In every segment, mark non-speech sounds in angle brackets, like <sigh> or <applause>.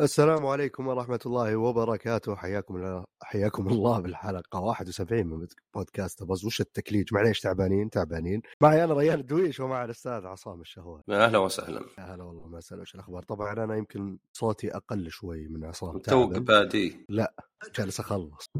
السلام عليكم ورحمة الله وبركاته. حياكم الله حياكم الله بالحلقة 71 من بودكاست بس وش التكليج؟ معليش تعبانين تعبانين. معي أنا ريان الدويش ومع الأستاذ عصام الشهوان أهلا وسهلا. يا هلا والله ما أسأل وش الأخبار؟ طبعا أنا يمكن صوتي أقل شوي من عصام توك. بادي. جالس أخلص.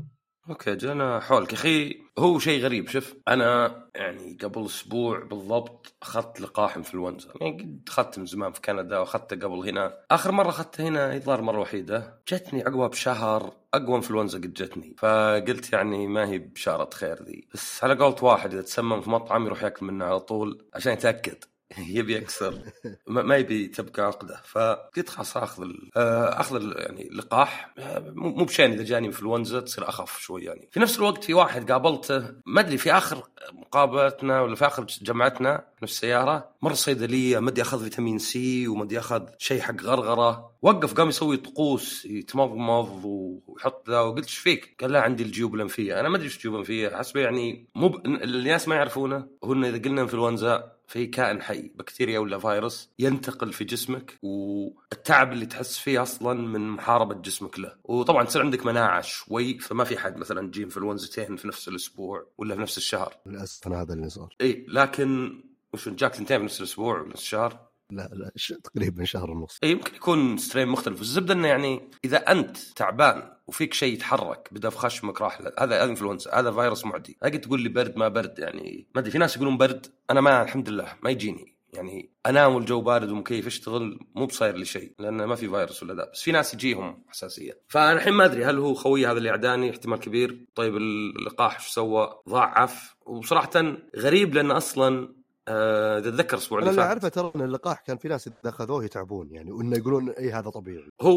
okay جانا حولك. أخي هو شيء غريب. شوف أنا يعني قبل أسبوع بالضبط أخذت لقاح انفلونزا يعني قد اخذته من زمان في كندا وأخذته قبل هنا. آخر مرة أخذته هنا الظاهر مرة وحيدة. جتني عقبها بشهر. أقوى انفلونزا قد جتني. فقلت يعني ما هي بشارة خير ذي. بس على قولة واحد إذا تسمم في مطعم يروح يأكل منه على طول عشان يتأكد. <laughs> يبي يكسر. ما ما يبي تبقى عقده. فقلت خلاص آخذ آه، آخذ يعني اللقاح. آه، مو بشين إذا جاني انفلونزا تصير أخف شوي يعني. في نفس الوقت في واحد قابلته ما أدري في آخر مقابلتنا ولا في آخر جمعتنا في السيارة مر صيدليه مدي أخذ فيتامين سي ومدي أخذ شيء حق غرغرة. وقف قام يسوي طقوس يتمضمض ويحط ذا. وقلت إيش فيك؟ قال لا عندي الجيوب الانفيه أنا ما أدري إيش الجيوب الانفيه حسبه يعني مو ب... الناس ما يعرفونه. هو انه إذا قلنا انفلونزا في كائن حي بكتيريا ولا فيروس ينتقل في جسمك والتعب اللي تحس فيه أصلا من محاربة جسمك له. وطبعا تصير عندك مناعة شوي فما في حد مثلا تجي انفلونزتين في نفس الأسبوع ولا في نفس الشهر. للأسف أنا هذا اللي صار. اي لكن وش جاك ثنتين في نفس الأسبوع ولا نفس الشهر؟ لا لا تقريبا شهر ونص. اي يمكن يكون strain مختلف. الزبده إنه يعني إذا أنت تعبان وفيك شيء يتحرك بدا في خشمك راح هذا انفلونزا هذا فيروس معدي. قلت تقول لي برد ما برد يعني ما أدري في ناس يقولون برد أنا ما الحمد لله ما يجيني. يعني انام والجو بارد ومكيف أشتغل مو بصاير لي شيء لأن ما في فيروس ولا ذا. بس في ناس يجيهم حساسيه فانا الحين ما أدري هل هو خوي هذا اللي عداني احتمال كبير. طيب اللقاح إيش سوى؟ ضاعف. وصراحه غريب لأن أصلا آه، اذا اتذكر الأسبوع أنا اللي اللي فات؟ أعرفه ترى أن اللقاح كان في ناس إذا أخذوه يتعبون يعني وإنه يقولون إي هذا طبيعي. هو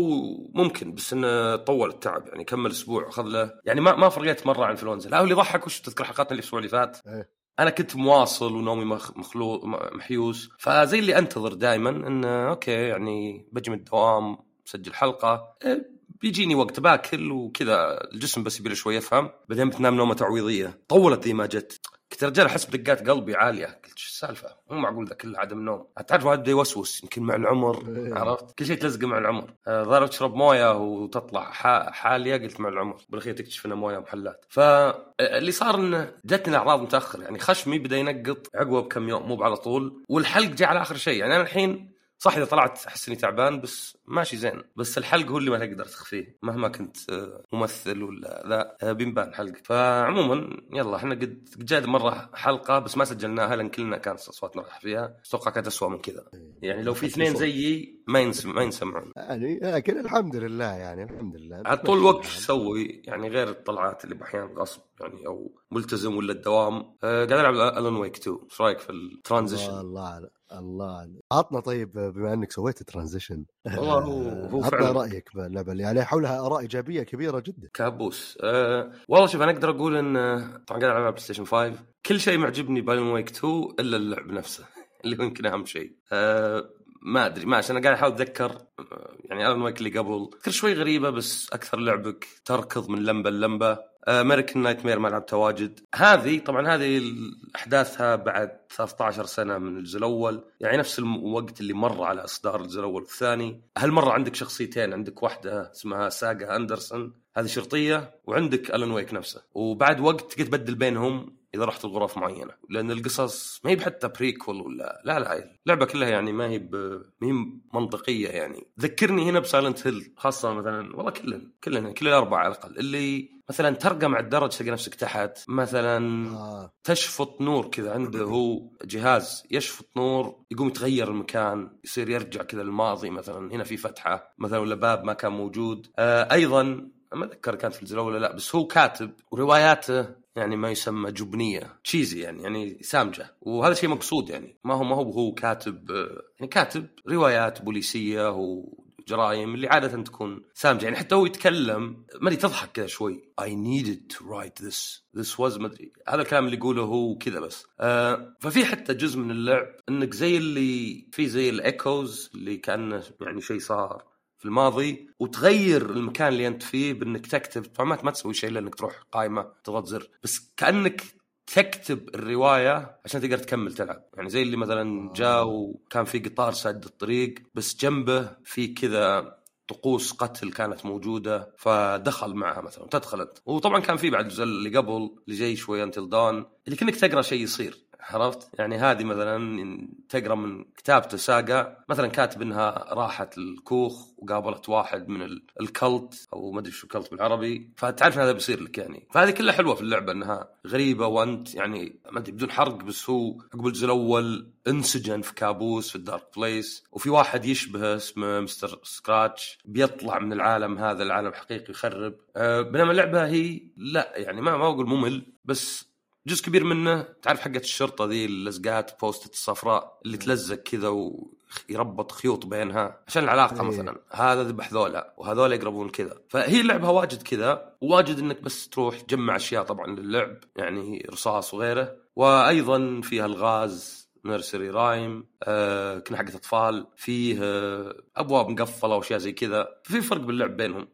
ممكن بس إنه طول التعب يعني كمل أسبوع اخذ له. يعني ما ما فرقت مرة عن انفلونزا لا هو اللي ضحك وش تذكر حلقاتنا الأسبوع اللي فات؟ إيه. أنا كنت مواصل ونومي مخ- مخلوق م- محيوس. فزي اللي أنتظر دائما إنه أوكي يعني بجي من الدوام مسجل حلقة. إيه، بيجيني وقت باكل وكذا الجسم بس يبي له شوي يفهم. بعدين بتنام نومة تعويضية. طولت ذي ما جت. كنت رجال أحس بدقات قلبي عالية. قلت شو السالفة؟ مو معقول ذا كله عدم نوم. تعرف واحد يوسوس يمكن مع العمر؟ إيه. عرفت؟ كل شيء تلزقه مع العمر. آه، ظهر تشرب موية وتطلع حالية قلت مع العمر. بالأخير تكتشف انها موية محلات. فاللي صار إنه جتني الأعراض متاخر يعني خشمي بدأ ينقط عقبه بكم يوم مو على طول. والحلق جاء على آخر شيء. يعني أنا الحين صح إذا طلعت أحس إني تعبان بس ماشي زين. بس الحلق هو اللي ما تقدر تخفيه مهما كنت آه، ممثل ولا ذا آه، بينبان حلق فعموما يلا إحنا قد جاد مرة حلقة بس ما سجلناها لأن كلنا كانت اصواتنا راح فيها. أتوقع كانت اسوء من كذا. يعني لو في <laughs> اثنين زيي ما ينسم ما ينسمعون. يعني لكن الحمد لله يعني الحمد لله. عاد طول الوقت أسوي يعني. غير الطلعات اللي بأحيان غصب يعني أو ملتزم ولا الدوام. آه قاعد ألعب Alan Wake 2 إيش رأيك في ال transition؟ الله الله. عطنا طيب بما إنك سويت transition والله هو هو عطنا فعلا. رأيك باللعبه اللي يعني حولها آراء إيجابية كبيرة جدا. كابوس. أه والله شوف أنا أقدر أقول إن آه، طبعا قاعد العب على PlayStation 5 كل شيء معجبني ب Alan Wake 2 إلا اللعب نفسه. <laughs> اللي هو يمكن أهم شيء. أه ما أدري ما عشان أنا قاعد أحاول أتذكر آه، يعني Alan Wake اللي قبل. اذكر شوي غريبة بس أكثر لعبك تركض من لمبة للمبة. American Nightmare ما لعبتها واجد. هذه طبعا هذه أحداثها بعد 13 سنة من الجزء الأول. يعني نفس الوقت اللي مر على إصدار الجزء الأول والثاني. هالمرة عندك شخصيتين. عندك واحدة اسمها Saga Anderson. هذه شرطية. وعندك Alan Wake نفسه. وبعد وقت تقدر تبدل بينهم إذا رحت الغرف معينة. لأن القصص ما هي حتى prequel ولا لا لا اللعبة كلها يعني ما هي ب... ما هي منطقية يعني. ذكرني هنا بسايلنت هيل خاصة مثلا. والله كلن كلن كل الأربعة على الأقل. اللي مثلا ترقى مع الدرج تلقى نفسك تحت. مثلا آه. تشفط نور كذا عنده هو جهاز يشفط نور يقوم يتغير المكان يصير يرجع كذا الماضي مثلا. هنا في فتحة مثلا ولا باب ما كان موجود. آه أيضا ما أتذكر كانت في الأول ولا لا بس هو كاتب ورواياته يعني ما يسمى جبنية تشيزي يعني يعني سامجة. وهذا شيء مقصود يعني. ما هو ما هو هو كاتب آه، يعني كاتب روايات بوليسية وجرائم اللي عادة تكون سامجة. يعني حتى هو يتكلم ما أدري تضحك كذا شوي. I needed to write this. This was ما أدري. هذا الكلام اللي يقوله هو كذا بس. آه ففي حتى جزء من اللعب إنك زي اللي في زي الإيكوز اللي كأنه يعني شيء صار في الماضي وتغير المكان اللي أنت فيه بإنك تكتب. طبعا ما تسوي شيء لانك تروح قائمة تضغط زر بس كأنك تكتب الرواية عشان تقدر تكمل تلعب. يعني زي اللي مثلا آه. جاء وكان في قطار سد الطريق بس جنبه في كذا طقوس قتل كانت موجودة فدخل معها مثلا تدخل انت وطبعا كان في بعد الجزء اللي قبل اللي جاي شوي Until Dawn اللي كأنك تقرأ شيء يصير. عرفت؟ يعني هذه مثلا تقرأ من كتابته Saga مثلا كاتب إنها راحت الكوخ وقابلت واحد من ال- ال cult أو ما أدري شو ال cult بالعربي. فتعرف هذا بيصير لك يعني. فهذه كلها حلوة في اللعبة إنها غريبة وأنت يعني ما أدري بدون حرق بس هو عقب الجزء الأول انسجن في كابوس في ال Dark Place وفي واحد يشبهه اسمه Mr. Scratch بيطلع من العالم هذا العالم الحقيقي يخرب. أه بينما اللعبة هي لا يعني ما ما أقول ممل بس جزء كبير منه تعرف حقة الشرطة ذي اللزقات بوستة الصفراء اللي تلزق كذا ويربط خيوط بينها عشان العلاقة إيه. مثلا. هذا ذبح ذولا وهذول يقربون كذا. فهي اللعبة واجد كذا واجد إنك بس تروح تجمع أشياء طبعا للعب يعني رصاص وغيره. وأيضا فيها الغاز نيرسري رايم آه كنا حقة أطفال فيه آه أبواب مقفلة وأشياء زي كذا. في فرق باللعب بينهم.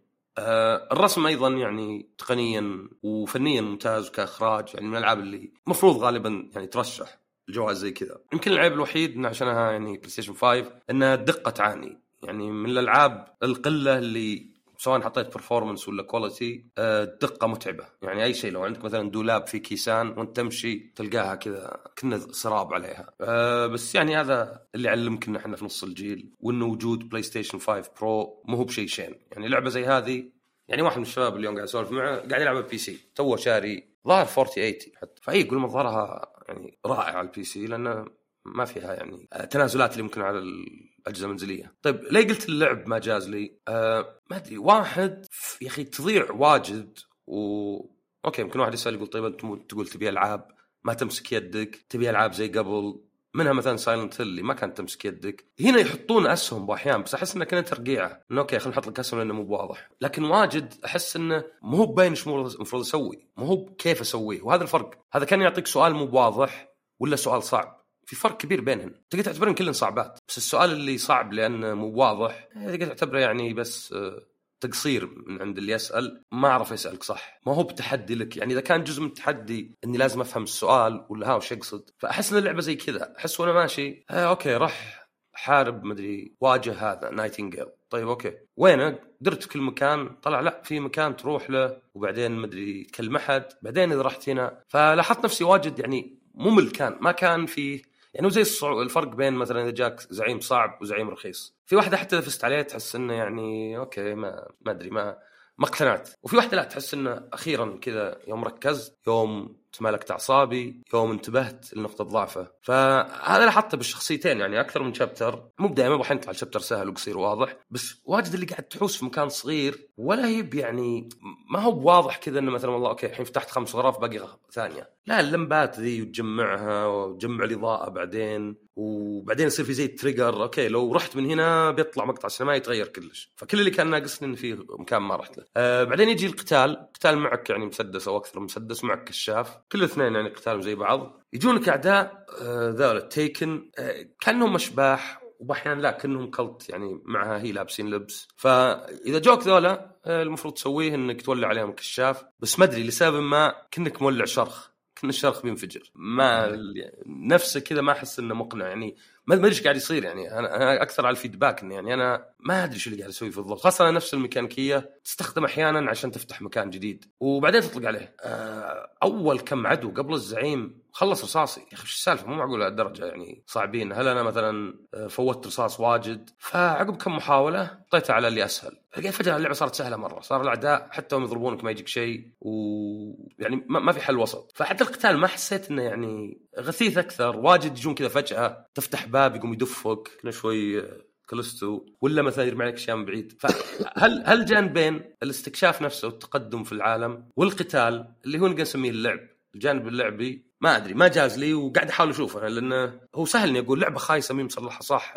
الرسم أيضا يعني تقنيا وفنيا ممتاز وكاخراج يعني من الألعاب اللي المفروض غالبا يعني ترشح الجوائز زي كذا. يمكن العيب الوحيد انه عشانها يعني PlayStation 5 إنها الدقه تعاني. يعني من الألعاب القلة اللي سواء حطيت performance ولا quality الدقه متعبة. يعني أي شيء لو عندك مثلا دولاب في كيسان وأنت تمشي تلقاها كذا كنه سراب عليها. آه، بس يعني هذا اللي علمك ان إحنا في نص الجيل وإنه وجود PlayStation 5 Pro مو هو بشيء شين. يعني لعبة زي هذه يعني واحد من الشباب اليوم قاعد اسولف معه قاعد يلعب PC توه شاري ظاهر 4080 حتى. فأي يقول مظهرها يعني رائع على ال PC لأنه ما فيها يعني آه، تنازلات اللي ممكن على الأجهزة المنزلية. طيب ليه قلت اللعب ما جاز لي؟ آه ما أدري واحد يا أخي تضيع واجد و أوكي يمكن واحد يسأل يقول طيب أنت تقول تبي ألعاب؟ ما تمسك يدك، تبي ألعاب زي قبل؟ منها مثلا Silent Hill اللي ما كانت تمسك يدك. هنا يحطون أسهم بأحيان بس أحس إنه كانت ترقيعة. إنه أوكي خلينا نحط لك أسهم لأنه مو بواضح. لكن واجد أحس إنه مو هو باين إيش المفروض أسوي. مو هو كيف أسويه. وهذا الفرق. هذا كان يعطيك سؤال مو بواضح ولا سؤال صعب. في فرق كبير بينهم. تقدر تعتبرهم كلهم صعبات. بس السؤال اللي صعب لأنه مو واضح. تقدر تعتبره يعني بس آه، تقصير من عند اللي يسأل. ما عرف يسألك صح؟ ما هو بتحدي لك. يعني إذا كان جزء من التحدي إني لازم أفهم السؤال ولا ها وش يقصد. فأحس إن اللعبة زي كذا. أحس وأنا ماشي آه أوكي راح حارب مدري واجه هذا Nightingale طيب أوكي. وينه درت في كل مكان. طلع لا في مكان تروح له وبعدين مدري تكلم أحد. بعدين إذا رحت هنا فلاحظت نفسي واجد يعني ممل كان ما كان فيه يعني زي الفرق بين مثلا إذا جاك زعيم صعب وزعيم رخيص. في واحدة حتى اذا فزت عليه تحس إنه يعني okay ما ما أدري ما ما اقتنعت. وفي واحدة لا تحس إنه أخيرا كذا يوم ركزت يوم تمالكت أعصابي يوم انتبهت لنقطة ضعفه. فهذا لاحظته بالشخصيتين يعني أكثر من chapter مو دائما راح يطلع ال chapter سهل وقصير وواضح بس واجد اللي قاعد تحوس في مكان صغير ولا يب يعني ما هو بواضح كذا إنه مثلا والله okay الحين فتحت خمس غرف باقي ثانية. لا اللمبات ذي وتجمعها وتجمع الإضاءة بعدين وبعدين يصير في زي trigger okay لو رحت من هنا بيطلع مقطع سينمائي يتغير كلش. فكل اللي كان ناقصني انه في مكان ما رحت له. آه بعدين يجي القتال. قتال معك يعني مسدس أو أكثر مسدس معك كشاف. كل الاثنين يعني قتالهم زي بعض. يجونك أعداء آه ذولا تيكن آه كأنهم أشباح وباحيان لا كأنهم كلت يعني معها هي لابسين لبس. فإذا جوك ذولا آه، المفروض تسويه إنك تولع عليهم كشاف. بس ما أدري لسبب ما كأنك مولع شرخ. كان الشرخ بينفجر. ما نفسه كذا ما أحس إنه مقنع. يعني ما أدري إيش قاعد يصير يعني. أنا أكثر على الفيدباك إني يعني أنا ما أدري شو اللي قاعد اسويه بالضبط خاصة نفس الميكانيكية تستخدم أحيانا عشان تفتح مكان جديد. وبعدين تطلق عليه. آه، أول كم عدو قبل الزعيم خلص رصاصي. يا أخي إيش السالفة؟ مو معقول لهالدرجة يعني صعبين. هل أنا مثلا آه، فوتت رصاص واجد؟ فعقب كم محاولة حطيتها على اللي أسهل. لقيت فجأة اللعبة صارت سهلة مرة. صار الأعداء حتى هم يضربونك ما يجيك شيء. ويعني ما ما في حل وسط. فحتى القتال ما حسيت إنه يعني غثيث أكثر. واجد يجون كذا فجأة تفتح باب يقوم يدفك شوي آه، كلستو ولا مثلا يرمي عليك اشياء من بعيد. فهل هل جانبين الاستكشاف نفسه والتقدم في العالم والقتال اللي هو نقدر نسميه اللعب؟ الجانب اللعبي ما أدري ما جاز لي وقاعد أحاول أشوفه لأنه هو سهل إني أقول لعبة خايسة مين مصلحها صح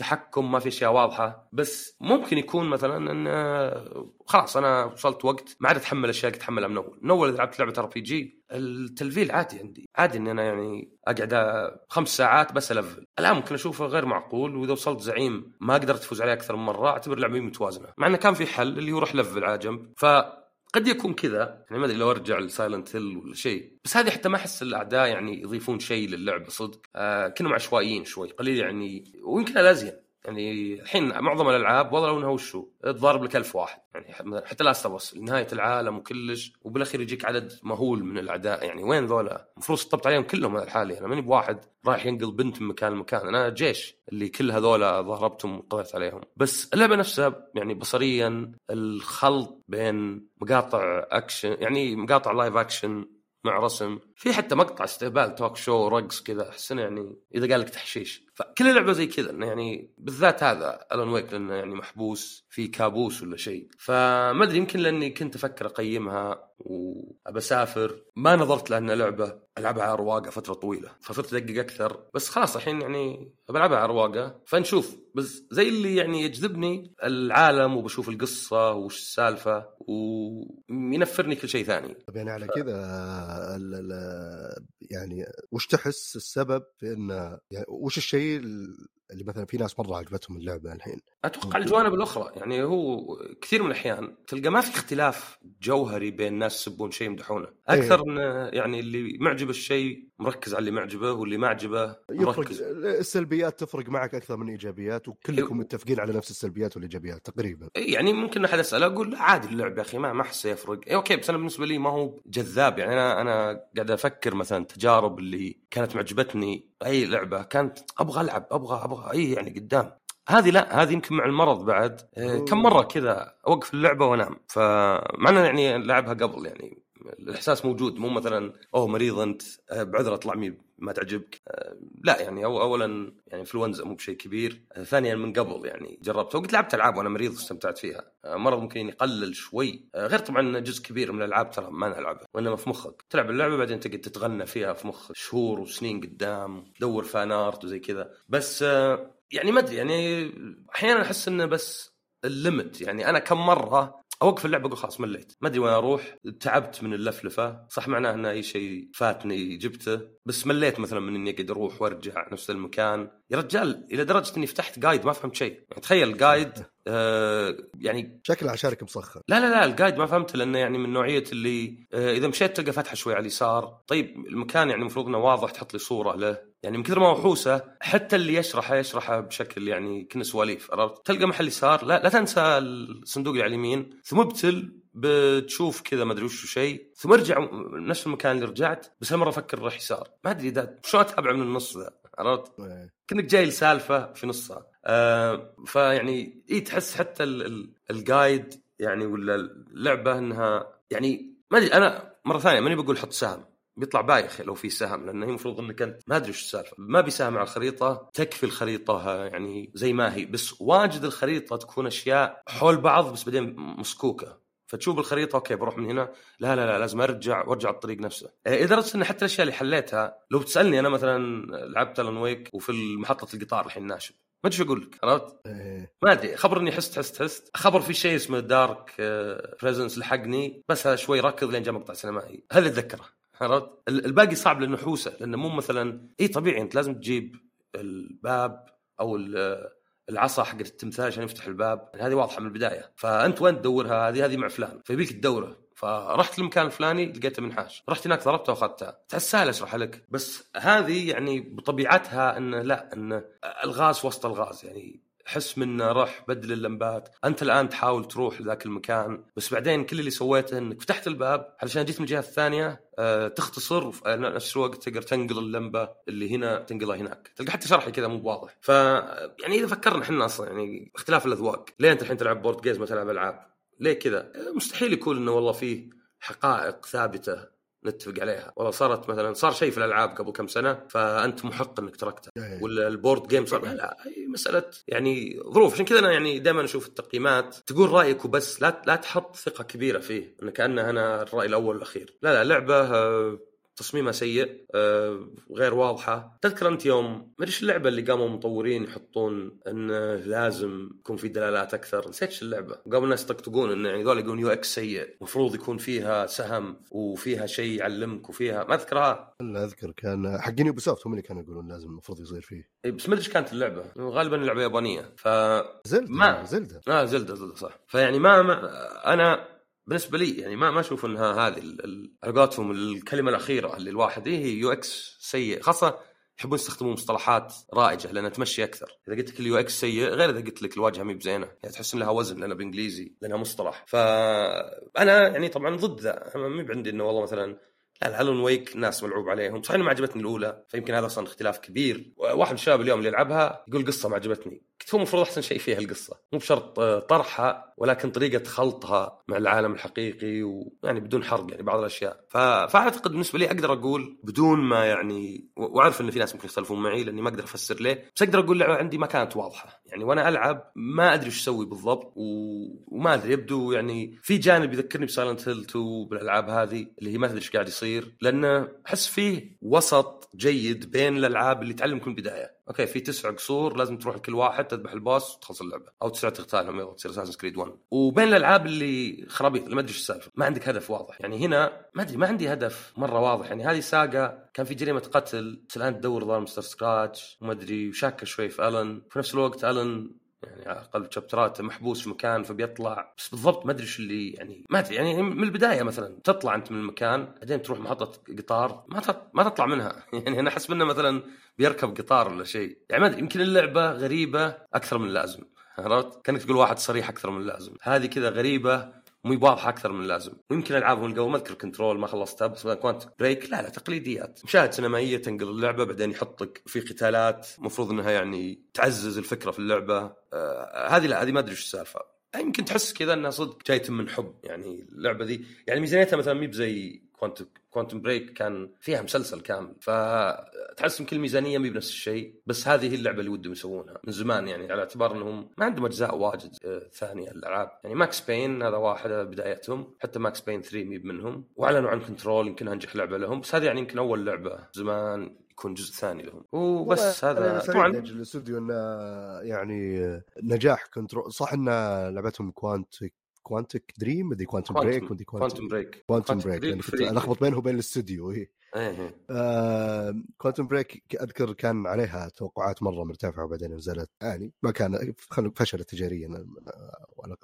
التحكم ما في اشياء واضحة بس ممكن يكون مثلا إن خلاص أنا وصلت وقت ما عاد أتحمل أشياء كنت اتحملها من أول. من أول لعبت لعبة RPG التلفيل عادي عندي. عادي اني أنا يعني أقعد خمس ساعات بس ألفل. الآن ممكن أشوفه غير معقول وإذا وصلت زعيم ما قدرت افوز عليه أكثر من مرة أعتبر لعبة متوازنة. مع إنه كان في حل اللي هو روح لفل على جنب. ف قد يكون كذا. يعني ما أدري لو أرجع ل Silent Hill ولا شيء. بس هذه حتى ما أحس الأعداء يعني يضيفون شيء للعبه صدق. آه كانوا عشوائيين شوي قليل يعني ويمكن الازين يعني الحين معظم الألعاب لو انها وشو تضارب لك ألف واحد. يعني حتى Last of نهاية العالم وكلش وبالأخير يجيك عدد مهول من الأعداء. يعني وين ذولا؟ المفروض شطبت عليهم كلهم لحالي. أنا ماني بواحد رايح ينقل بنت من مكان لمكان. أنا جيش اللي كل هذولا ضربتهم وقضيت عليهم. بس اللعبة نفسها يعني بصريا الخلط بين مقاطع اكشن يعني مقاطع live action مع رسم في حتى مقطع استهبال talk show رقص كذا احس يعني إذا قال لك تحشيش. فكل لعبه زي كذا إنه يعني بالذات هذا Alan Wake لأنه يعني محبوس في كابوس ولا شيء. فما أدري يمكن لأني كنت أفكر أقيمها وأبى أسافر. ما نظرت لانها لعبة ألعبها على رواقه فترة طويلة. فصرت أدقق أكثر. بس خلاص الحين يعني بلعبها على رواقه فنشوف. بس زي اللي يعني يجذبني العالم وبشوف القصة وش السالفة وينفرني كل شيء ثاني. طيب يعني على كذا يعني وش تحس السبب في انه يعني وش الشيء اللي مثلا في ناس مرة عجبتهم اللعبة الحين؟ أتوقع الجوانب الأخرى. يعني هو كثير من الأحيان تلقى ما في اختلاف جوهري بين ناس يسبون شيء يمدحونه. إيه. أكثر من يعني اللي معجب الشيء مركز على اللي معجبه واللي ما عجبه مركز. السلبيات تفرق معك أكثر من إيجابيات وكلكم إيه. متفقين على نفس السلبيات والإيجابيات تقريبا. إيه، يعني ممكن أحد أسأله أقول عادي اللعب يا أخي ما ما احس يفرق. إيه أوكي بس أنا بالنسبة لي ما هو جذاب. يعني أنا أنا قاعد أفكر مثلا تجارب اللي كانت معجبتني أي لعبة كانت أبغى ألعب أبغى أبغى اي يعني قدام. هذه لا هذه يمكن مع المرض بعد. آه، كم مرة كذا أوقف اللعبة وأنام. فمع يعني لعبها قبل يعني الإحساس موجود مو مثلا أوه مريض أنت آه، بعذر اطلع ما تعجبك. آه، لا يعني أو اولا يعني انفلونزا مو بشيء كبير. ثانيا من قبل يعني جربت وقت لعبت ألعاب وأنا مريض واستمتعت فيها. مرض ممكن يقلل شوي. غير طبعا جزء كبير من الألعاب ترى ما نلعبها وإنما في مخك. تلعب اللعبة بعدين تقعد تتغنى فيها في مخك شهور وسنين قدام تدور فان ارت وزي كذا. بس يعني ما أدري يعني أحيانا أحس إنه بس ال limit يعني أنا كم مرة أوقف اللعبة أقول خلاص مليت. ما أدري وين أروح. تعبت من اللفلفة. صح معناه إن أي شيء فاتني جبته. بس مليت مثلا من إني اقعد أروح وأرجع نفس المكان. يا رجال إلى درجة إني فتحت guide ما فهمت شيء. يعني تخيل guide آه يعني شكله عشانك مسخن. لا لا لا ال guide ما فهمته لأنه يعني من نوعية اللي آه إذا مشيت تلقى فتحة شوي على اليسار. طيب المكان يعني المفروض إنه واضح تحط لي صورة له. يعني من كثر ما هو حوسه حتى اللي يشرحه يشرحه بشكل يعني كنا سواليف عرفت تلقى محل يسار لا لا تنسى الصندوق اللي على اليمين ثم ابتل بتشوف كذا ما أدري وش شيء ثم ارجع نفس المكان اللي رجعت بس هالمرة أفكر راح يسار ما أدري إذا شلون أتابع من النص ذا عرفت؟ إيه. كأنك جاي لسالفة في نصها آه فيعني اي تحس حتى ال guide يعني ولا اللعبه إنها يعني ما أدري أنا مرة ثانية ماني بقول حط سهم بيطلع بايخ لو في سهم لأنه هي المفروض إنك أنت ما أدري وش السالفة. ما أبي سهم على الخريطة تكفي الخريطة يعني زي ما هي. بس واجد الخريطة تكون أشياء حول بعض بس بعدين مسكوكة. فتشوف الخريطة okay بروح من هنا. لا لا لا لازم أرجع وأرجع الطريق نفسه. إيه، لدرجه إن حتى الأشياء اللي حليتها لو تسالني أنا مثلا لعبت Alan Wake وفي محطة القطار الحين ناشب ما أدري أقول لك عرفت؟ إيه. ما أدري خبري إني حست حست حست. خبري في شيء اسمه dark presence لحقني بس هذا شوي ركض لين جاء مقطع سينمائي. هذا اتذكره عرفت؟ الباقي صعب لأنه حوسة لأنه مو مثلا إي طبيعي أنت لازم تجيب الباب أو العصا حق التمثال عشان يفتح الباب يعني هذه واضحة من البداية. فأنت وين تدورها هذه هذه مع فلان فيبيك تدوره. فرحت المكان الفلاني لقيته منحاش. رحت هناك ضربته وأخذته. تحس سهل أشرح لك بس هذه يعني بطبيعتها إنه لا إنه الغاز وسط الغاز يعني حس منه روح بدل اللمبات. أنت الآن تحاول تروح لذاك المكان بس بعدين كل اللي سويته إنك فتحت الباب علشان جيت من الجهة الثانية أه تختصر وفي نفس الوقت تقدر تنقل اللمبة اللي هنا تنقلها هناك. تلقى حتى شرحي كذا مو واضح. ف يعني إذا فكرنا إحنا أصلا يعني اختلاف الأذواق. ليه أنت الحين تلعب board games ما تلعب ألعاب؟ ليه كذا؟ مستحيل يكون إنه والله فيه حقائق ثابتة. نتفق عليها. والله صارت مثلا صار شيء في الألعاب قبل كم سنة فأنت محق إنك تركته. إيه. ولا ال board game صار لا مسألة يعني ظروف. عشان كذا أنا يعني دائما أشوف التقييمات. تقول رأيك وبس لا لا تحط ثقة كبيرة فيه. إن كأنه أنا الرأي الأول والأخير. لا لا لعبة آه، تصميمها سيء آه، غير واضحة. تذكر أنت يوم ما اللعبة اللي قاموا المطورين يحطون إنه لازم يكون في دلالات أكثر؟ نسيت اللعبة. قاموا الناس يطقطقون إنه يعني ذول يقولون UX سيء. المفروض يكون فيها سهم وفيها شيء يعلمك وفيها. ما أذكرها. لا أذكر كان حقين Ubisoft هم اللي كانوا يقولون لازم المفروض يصير فيه. اي بس ما أدري كانت اللعبة. غالبا اللعبه يابانية. ف Zelda ما Zelda. آه Zelda Zelda صح. فيعني ما, ما أنا بالنسبة لي يعني ما ما أشوف إنها هذه على قولتهم الكلمة الأخيرة اللي الواحد إيه هي UX سيء. خاصة يحبون يستخدمون مصطلحات رائجة لأنها تمشي أكثر، إذا قلت لك ال UX سيء غير إذا قلت لك الواجهة مي بزينة، يعني تحس ان لها وزن لأنها بالإنجليزي لأنها مصطلح، فأنا يعني طبعا ضد ذا، ما بعندي إنه والله مثلا لا ال Alan Wake الناس ملعوب عليهم، صحيح ما عجبتني الأولى، فيمكن هذا أصلا اختلاف كبير، واحد من الشباب اليوم اللي يلعبها يقول قصة ما عجبتني، قلت هو المفروض أحسن شيء فيها القصة، مو بشرط آه، طرحها ولكن طريقة خلطها مع العالم الحقيقي ويعني بدون حرق يعني بعض الأشياء، ف... فأعتقد بالنسبة لي أقدر أقول بدون ما يعني وأعرف إن في ناس ممكن يختلفون معي لأني ما أقدر أفسر ليه، بس أقدر أقول اللعبه عندي ما كانت واضحة، يعني وأنا ألعب ما أدري إيش أسوي بالضبط و... وما أدري يبدو يعني في جانب يذكرني ب Silent Hill 2 بالألعاب هذه اللي هي ما تدري إيش قاعد يصير. لأنه أحس فيه وسط جيد بين الألعاب اللي تعلمك من البداية. okay في تسع قصور لازم تروح لكل واحد تذبح ال boss وتخلص اللعبة أو تسع تغتالهم يلا تصير Assassin's Creed 1 وبين الألعاب اللي خرابيط اللي ما أدري إيش السالفة. ما عندك هدف واضح. يعني هنا ما أدري ما عندي هدف مرة واضح. يعني هذه ساقا كان في جريمة قتل بس الان تدور ظهر Mr. Scratch وما أدري وشاكه شوي في ألن. في نفس الوقت ألن يعني على أقل chapterات محبوس في مكان فبيطلع. بس بالضبط ما أدري إيش اللي يعني ما أدري يعني من البداية مثلا تطلع أنت من المكان بعدين تروح محطة قطار ما ما تطلع منها. <laughs> يعني أنا أحس إنه مثلا بيركب قطار ولا شيء. يعني ما أدري يمكن اللعبة غريبة أكثر من اللازم عرفت؟ كأنك تقول واحد صريح أكثر من اللازم، هذه كذا غريبة مو واضحه أكثر من اللازم، ويمكن ألعابهم قبل ما أذكر Control ما خلصتها بس Quantum Break لا لا تقليديات، مشاهد سينمائية تنقل اللعبة بعدين يحط لك في قتالات. المفروض إنها يعني تعزز الفكرة في اللعبة، آه هذه لا هذه ما أدري إيش السالفة، يمكن تحس كذا إنها صدق جاية من حب. يعني اللعبة ذي يعني ميزانيتها مثلا مي بزي Quantum Break كان فيها مسلسل كامل فتحس يمكن الميزانيه مي بنفس الشيء بس هذه هي اللعبة اللي ودهم يسوونها من زمان يعني على اعتبار إنهم ما عندهم أجزاء واجد آه، ثانية الألعاب. يعني Max Payne هذا واحد بدايتهم حتى Max Payne 3 مي منهم وأعلنوا عن Control يمكن أنجح لعبة لهم بس هذه يعني يمكن أول لعبة زمان يكون جزء ثاني لهم. وبس هذا طبعا الاستوديو إنه يعني نجاح Control صح إن لعبتهم Quantic Quantic Dream مدري Quantum Break مدري Quantum Break Quantum Break لأن كنت اخبط بينه وبين الاستوديو. إيه. Quantum Break أذكر كان عليها توقعات مرة مرتفعة وبعدين نزلت. يعني ما كان فشلت تجاريا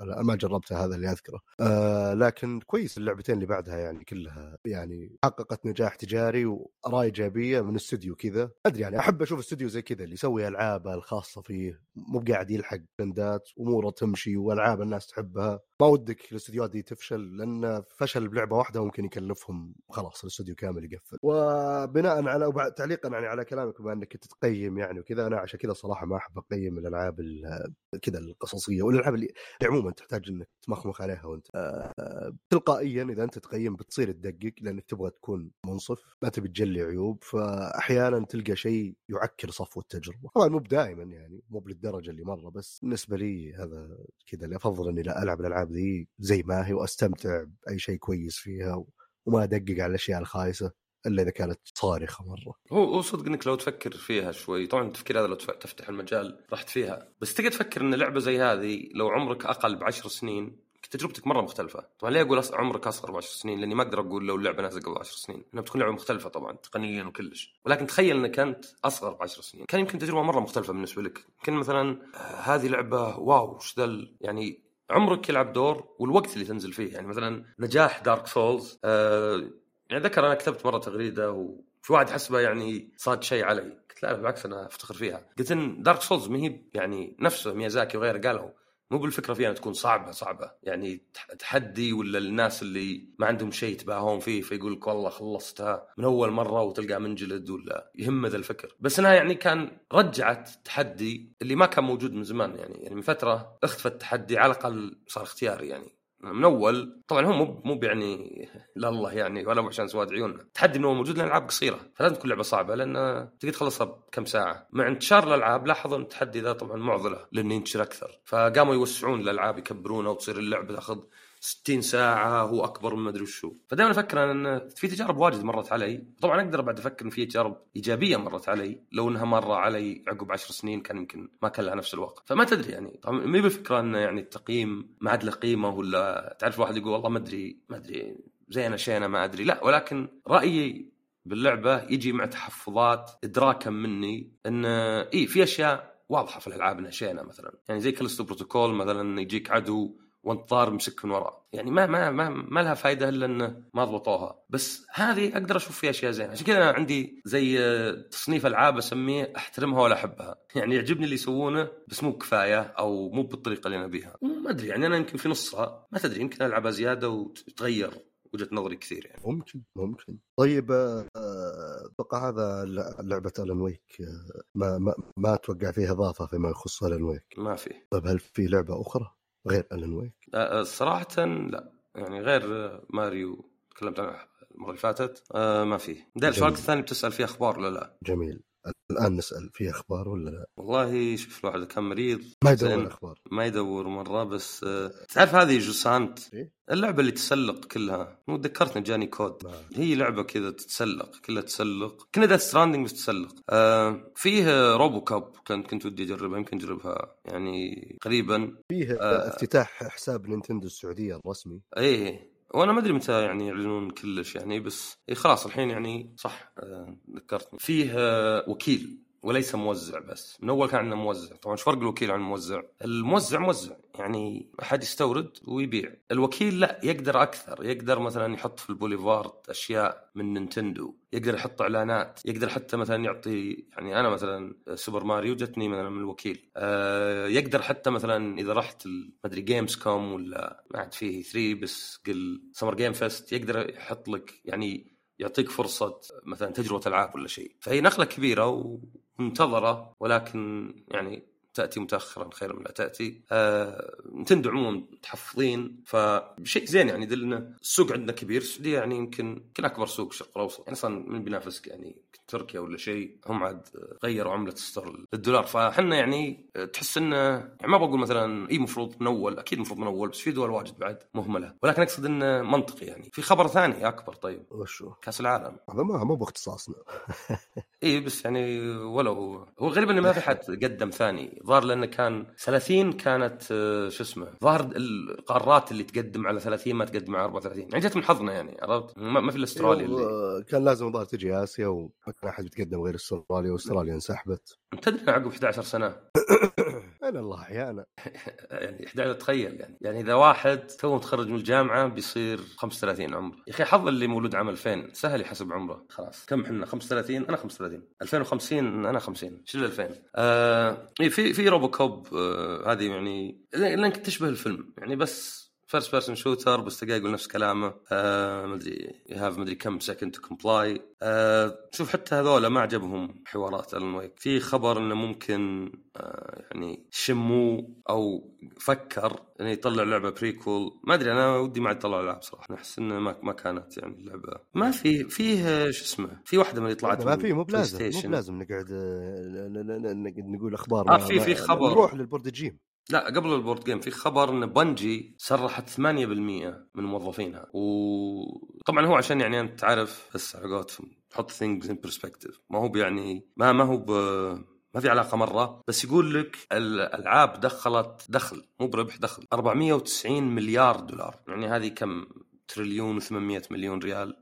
ما جربتها هذا اللي أذكره. آه، لكن كويس اللعبتين اللي بعدها يعني كلها يعني حققت نجاح تجاري واراء ايجابيه من استوديو كذا. أدري يعني أحب أشوف استوديو زي كذا اللي يسوي العابه الخاصة فيه مو قاعد يلحق trendات أموره تمشي وألعاب الناس تحبها. ما ودك الاستديوهات دي تفشل لأن فشل بلعبة واحدة ممكن يكلفهم خلاص الاستوديو كامل يقفل. وبناء على وبعد تعليقا يعني على كلامك بما إنك انت تقيم يعني وكذا أنا عشان كذا صراحة ما أحب أقيم الألعاب ال- كذا القصصية والألعاب اللي عموما تحتاج إنك تمخمخ عليها وأنت آه، تلقائيا إذا أنت تقيم بتصير تدقق لأنك تبغى تكون منصف ما تبي تجلي عيوب فاحيانا تلقى شيء يعكر صفو التجربة. طبعا مو بدائما يعني مو بالدرجة اللي مرة بس بالنسبة لي هذا كذا اللي افضل إني لا ألعب الألعاب ذي زي ما هي وأستمتع بأي شيء كويس فيها وما أدقق على الأشياء الخايسة. إلا إذا كانت صارخة مرة. هو هو صدق إنك لو تفكر فيها شوي طبعا التفكير هذا لو تف- تفتح المجال رحت فيها بس تقدر تفكر إن لعبة زي هذه لو عمرك أقل بعشر سنين تجربتك مرة مختلفة. طبعا ليه أقول عمرك أصغر ب 10 سنين؟ لأني ما أقدر أقول لو اللعبة نازلة قبل 10 سنين. إنها بتكون لعبة مختلفة طبعا تقنيا وكلش. ولكن تخيل إنك أنت أصغر ب 10 سنين. كان يمكن تجربة مرة مختلفة بالنسبة لك. يمكن مثلا آه، هذه لعبة wow وش ذا يعني عمرك يلعب دور والوقت اللي تنزل فيه. يعني مثلا نجاح Dark Souls آه يعني ذكر أنا كتبت مرة تغريدة وفي واحد حسبه يعني صاد شيء علي. قلت لا بالعكس أنا أفتخر فيها. قلت إن Dark Souls ما هي يعني نفسه ميازاكي وغيره قالوا مو بالفكرة فيها تكون صعبة صعبة. يعني تح- تحدي ولا الناس اللي ما عندهم شيء يتباهون فيه فيقول لك والله خلصتها من أول مرة وتلقى منجلد ولا يهم ذا الفكر. بس إنها يعني كان رجعت تحدي اللي ما كان موجود من زمان يعني. يعني من فترة اختفى التحدي على الأقل صار اختياري يعني. من أول. طبعا هو مو مو يعني لا الله يعني ولا عشان سواد عيوننا. إنه هو موجود لأن قصيرة فلازم تكون لعبة صعبة لأن تقدر تخلصها بكم ساعة. مع انتشار الألعاب لاحظوا إن التحدي ذا طبعا معضلة لأنه ينتشر أكثر. فقاموا يوسعون الألعاب يكبرونها وتصير اللعبة تأخذ 60 ساعة هو أكبر من ما أدري وشو، فدائما أفكر أنا أن في تجارب واجد مرت علي، طبعا أقدر بعد أفكر أن في تجارب إيجابية مرت علي، لو أنها مرة علي عقب عشر سنين كان يمكن ما كان لها نفس الوقت، فما تدري يعني، طبعا ما بالفكرة أن يعني التقييم ما عاد له قيمة ولا تعرف واحد يقول والله ما أدري ما أدري زينة شينة ما أدري، لا ولكن رأيي باللعبة يجي مع تحفظات إدراكا مني أن إي في أشياء واضحة في الألعاب أنها شينة مثلا، يعني زي كالستو بروتوكول مثلا يجيك عدو وانت ضار مسك من وراه يعني ما ما ما, ما لها فائده إلا انه ما ضبطوها. بس هذه أقدر أشوف فيها أشياء زينة. عشان كذا أنا عندي زي تصنيف ألعاب أسميه أحترمها ولا أحبها. يعني يعجبني اللي يسوونه بس مو كفاية أو مو بالطريقة اللي نبيها ما أدري يعني أنا يمكن في نصها. ما تدري يمكن ألعبها زيادة وتتغير وجهة نظري كثير يعني. ممكن ممكن. طيب آه، أتوقع هذا لعبة Alan Wake آه، ما ما ما أتوقع فيها إضافة فيما يخص Alan Wake ما في. طيب هل في لعبة أخرى؟ غير Alan Wake؟ آه، صراحة لا يعني غير ماريو تكلمت عنها المرة اللي فاتت آه ما في ده السؤال الثاني بتسأل فيه أخبار ولا لا؟ جميل الآن نسأل في أخبار ولا لا؟ والله شوف الواحد كان مريض ما يدور أخبار ما يدور مرة بس آه تعرف هذه Jusant؟ إيه؟ اللعبة اللي تسلق كلها. مو ذكرتني جاني كود. ما. هي لعبة كذا تتسلق كلها تسلق. كنها Death Stranding بس تسلق. آه فيه RoboCop كنت كنت ودي أجربها يمكن أجربها يعني قريبا. فيه آه افتتاح حساب نينتندو السعودية الرسمي. إيه. وأنا ما ادري متى يعني يعلنون كلش يعني بس إيه خلاص الحين يعني صح آه ذكرتني. فيه آه وكيل. وليس موزع بس. من أول كان عندنا موزع. طبعا إيش فرق الوكيل عن الموزع؟ الموزع موزع. يعني أحد يستورد ويبيع. الوكيل لا يقدر أكثر. يقدر مثلا يحط في البوليفارد أشياء من نينتندو. يقدر يحط إعلانات. يقدر حتى مثلا يعطي يعني أنا مثلا Super Mario جتني مثلا من الوكيل. أه يقدر حتى مثلا إذا رحت ما أدري Gamescom ولا ما عاد فيه E3 بس قل Summer Game Fest يقدر يحط لك يعني يعطيك فرصة مثلا تجربة ألعاب ولا شيء. فهي نقله كبيرة ومنتظرة ولكن يعني تأتي متاخرا خير من لا تأتي. آه عموما متحفظين فشيء زين يعني يدل السوق عندنا كبير. السعودية يعني يمكن يمكن أكبر سوق الشرق الأوسط. يعني أصلا من بينافسك يعني تركيا ولا شيء هم عاد غيروا عملة الستور للدولار. فاحنا يعني تحس انه يعني ما بقول مثلا إي مفروض من اول أكيد المفروض من اول بس في دول واجد بعد مهملة. ولكن أقصد انه منطقي يعني. في خبر ثاني أكبر طيب. وشو؟ كأس العالم. هذا ما مو باختصاصنا. <laughs> إي بس يعني ولو هو غريب انه ما في حد قدم ثاني. ظهر لأنه كان 30 كانت شو اسمه ظهر القارات اللي تقدم على 30 ما تقدم على 34 يعني جت من حظنا يعني عرفت؟ ما في الاستراليا اللي كان لازم الظاهر تجي آسيا كان احد يتقدم غير استراليا واستراليا انسحبت. تدري عقب 11 سنة. <coughs> أنا الله أحيانا. <laughs> يعني 11 تخيل يعني. يعني إذا واحد تو متخرج من الجامعة بيصير 35 عمره. يا أخي حظ اللي مولود عام 2000 سهل يحسب عمره. خلاص. كم إحنا؟ 35 أنا 35 2050 أنا 50 شيل 2000 آه في في RoboCop آه هذه يعني لانك تشبه الفيلم يعني بس first person shooter بس تلقاه يقول نفس كلامه. آه ما أدري you have ما أدري كم seconds to comply شوف حتى هذول ما عجبهم حوارات Alan Wake في خبر إنه ممكن آه يعني شمو أو فكر إنه يطلع لعبة prequel ما أدري أنا ودي ما عاد يطلع العاب صراحة أحس انه ما ما كانت يعني اللعبة. ما في فيه شو اسمه في واحدة من اللي طلعت ما في مو بلازم مو بلازم نقعد نقول أخبار آه في في خبر. نروح لل board game لا قبل ال board game في خبر إن Bungie سرحت 8% من موظفينها. وطبعا هو عشان يعني أنت عارف بس على تحط things in perspective ما هو يعني ما ما هو ب ما في علاقة مرة بس يقول لك الألعاب دخلت دخل مو بربح دخل. 490 مليار دولار. يعني هذه كم؟ تريليون و800 مليون ريال.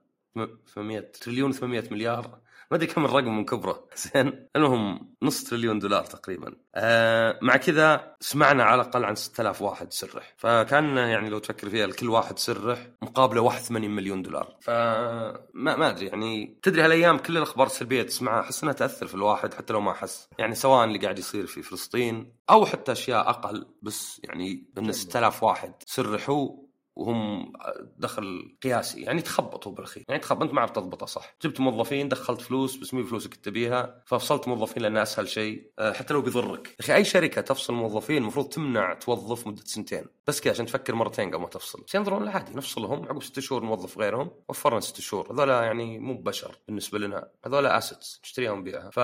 800 تريليون و800 مليار ما أدري كم الرقم من كبرة. <laughs> زين. المهم نص تريليون دولار تقريبا. آه مع كذا سمعنا على الأقل عن 6000 واحد سرح. فكان يعني لو تفكر فيها لكل واحد سرح مقابله 81 مليون دولار. فما ما أدري يعني. تدري هالأيام كل الأخبار السلبية تسمعها أحس إنها تأثر في الواحد حتى لو ما حس يعني سواء اللي قاعد يصير في فلسطين أو حتى أشياء أقل بس يعني إن 6000 واحد سرحوا وهم دخل قياسي يعني تخبطوا بالأخير يعني تخبط أنت ما عرفت تضبطه صح. جبت موظفين دخلت فلوس بس مو فلوسك تبيها؟ ففصلت موظفين لأنه أسهل شيء حتى لو بيضرك. أخي أي شركة تفصل موظفين المفروض تمنع توظف مدة سنتين. بس كذا عشان تفكر مرتين قبل ما تفصل. بس ينظرون عادي نفصلهم عقب ست شهور نوظف غيرهم وفرنا ست شهور. هذول يعني مو بشر بالنسبة لنا. هذول assets نشتريها ونبيعها. ف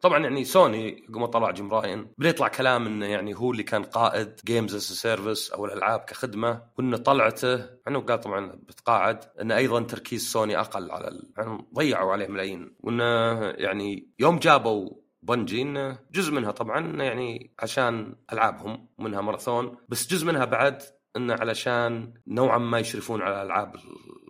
طبعا يعني سوني عقب ما طلع جيم رايان. بدأ يطلع كلام إنه يعني هو اللي كان قائد games service أو الألعاب كخدمة. وان طلعته. انه قال طبعا بتقاعد انه أيضا تركيز سوني أقل على ال... يعني ضيعوا عليه ملايين وإنه يعني يوم جابوا بنجي إنه جزء منها طبعا يعني عشان ألعابهم منها ماراثون. بس جزء منها بعد إنه علشان نوعا ما يشرفون على الألعاب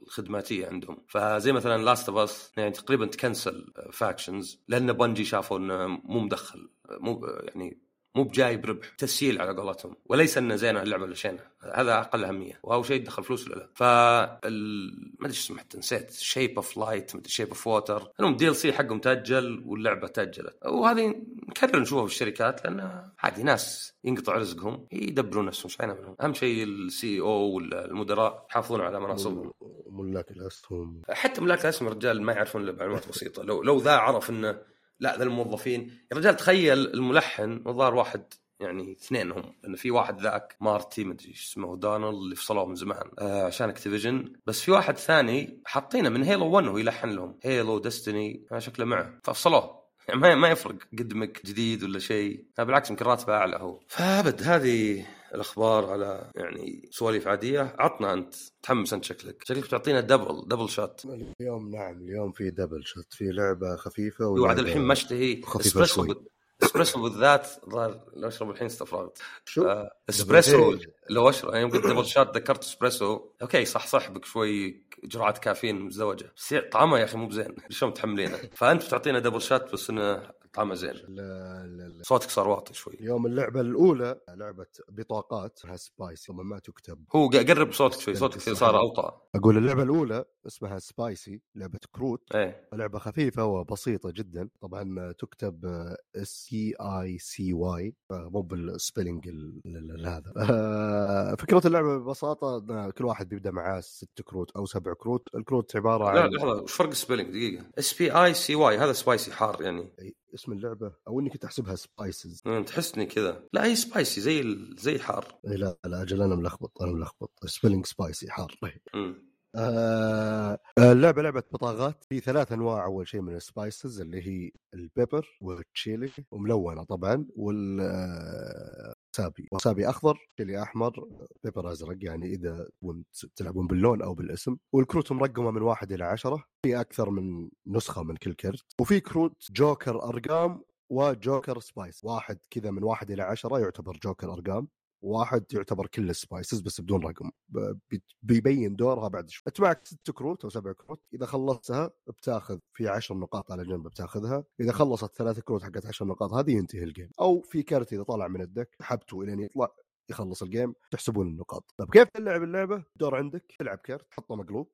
الخدماتية عندهم. فزي مثلا لاست اوف اس يعني تقريبا تكنسل فاكشنز لأن بنجي شافوا إنه مو مدخل مو يعني مو بجايب ربح تسييل على قولتهم وليس إنه زينه اللعبة ولا شينها هذا أقل أهمية. وهو شيء دخل فلوس ولا لا. ف ما أدري اسمه حتى نسيت. شيب اوف لايت مدري شيب اوف ووتر المهم دي ال سي حقهم تأجل واللعبة تأجلت. وهذه نكرر نشوفها في الشركات لأن عادي ناس ينقطع رزقهم يدبرون نفسهم إيش منهم؟ أهم شيء ال CEO والمدراء يحافظون على مناصبهم. ملاك الأسهم. حتى ملاك الأسهم رجال ما يعرفون إلا معلومات بسيطة. لو لو ذا عرف إنه لا ذا الموظفين. يا رجال تخيل الملحن الظاهر واحد يعني اثنين هم لأن في واحد ذاك مارتي مدري اسمه دونالد اللي فصلوه من زمان آه عشان اكتيفيجن. بس في واحد ثاني حاطينه من هيلو 1 وهو يلحن لهم. هيلو ديستني شكله معه. ففصلوه. يعني ما ما يفرق قدمك جديد ولا شيء. بالعكس يمكن راتبه أعلى هو. فأبد هذه الأخبار على يعني سواليف عادية. عطنا أنت متحمس أنت شكلك. شكلك بتعطينا double double shot اليوم نعم اليوم في double shot في لعبة خفيفة وعد الحين ما اشتهي اسبريسو اسبريسو بالذات ظهر لو أشرب الحين استفرغت. شو؟ اسبريسو لو أشرب يوم قلت double shot ذكرت اسبريسو أوكي صح صح بك شوي. جرعات كافيين مزدوجة. بس طعمه يا أخي مو بزين. <laughs> شلون متحملينه؟ فأنت بتعطينا double shot بس إنه طعمه زين. لا لا لا. صوتك صار واطي شوي. اليوم اللعبة الأولى لعبة بطاقات اسمها سبايسي ثم ما تكتب. هو قرب صوتك شوي صوتك صار أوطى. أقول اللعبة الأولى اسمها سبايسي لعبة كروت. إيه. لعبة خفيفة وبسيطة جدا. طبعا تكتب سي اي سي واي مو بال spelling هذا. <laughs> فكرة اللعبة ببساطة كل واحد بيبدأ معاه ست كروت أو سبع كروت الكروت عبارة عن لا لحظة وش فرق ال spelling دقيقة. S P I C Y هذا spicy حار يعني. اسم اللعبة أو إنك تحسبها spices تحسني كذا. لا هي spicy زي ال... زي حار. لا لا أجل أنا ملخبط أنا ملخبط. spelling spicy حار آه اللعبة لعبة بطاقات. في ثلاث أنواع أول شيء من ال spices اللي هي ال pepper وال chili وملونة طبعا وال wasabi wasabi أخضر تشيلي أحمر pepper ازرق يعني إذا تلعبون باللون أو بالاسم. والكروت مرقمه من واحد إلى عشرة. في أكثر من نسخة من كل كرت. وفي كروت جوكر أرقام وجوكر spice واحد كذا من واحد إلى عشرة يعتبر جوكر أرقام. واحد يعتبر كل ال spices بس بدون رقم. بيبين دورها بعد شوي. انت معك ست كروت أو سبع كروت. إذا خلصتها بتاخذ في عشر نقاط على جنب بتاخذها. إذا خلصت ثلاث كروت حقت عشر نقاط هذه ينتهي ال game أو في كرت إذا طلع من ال deck حبته الين يطلع يخلص الجيم تحسبون النقاط. طيب كيف تلعب اللعبة؟ دور عندك تلعب كرت تحطه مقلوب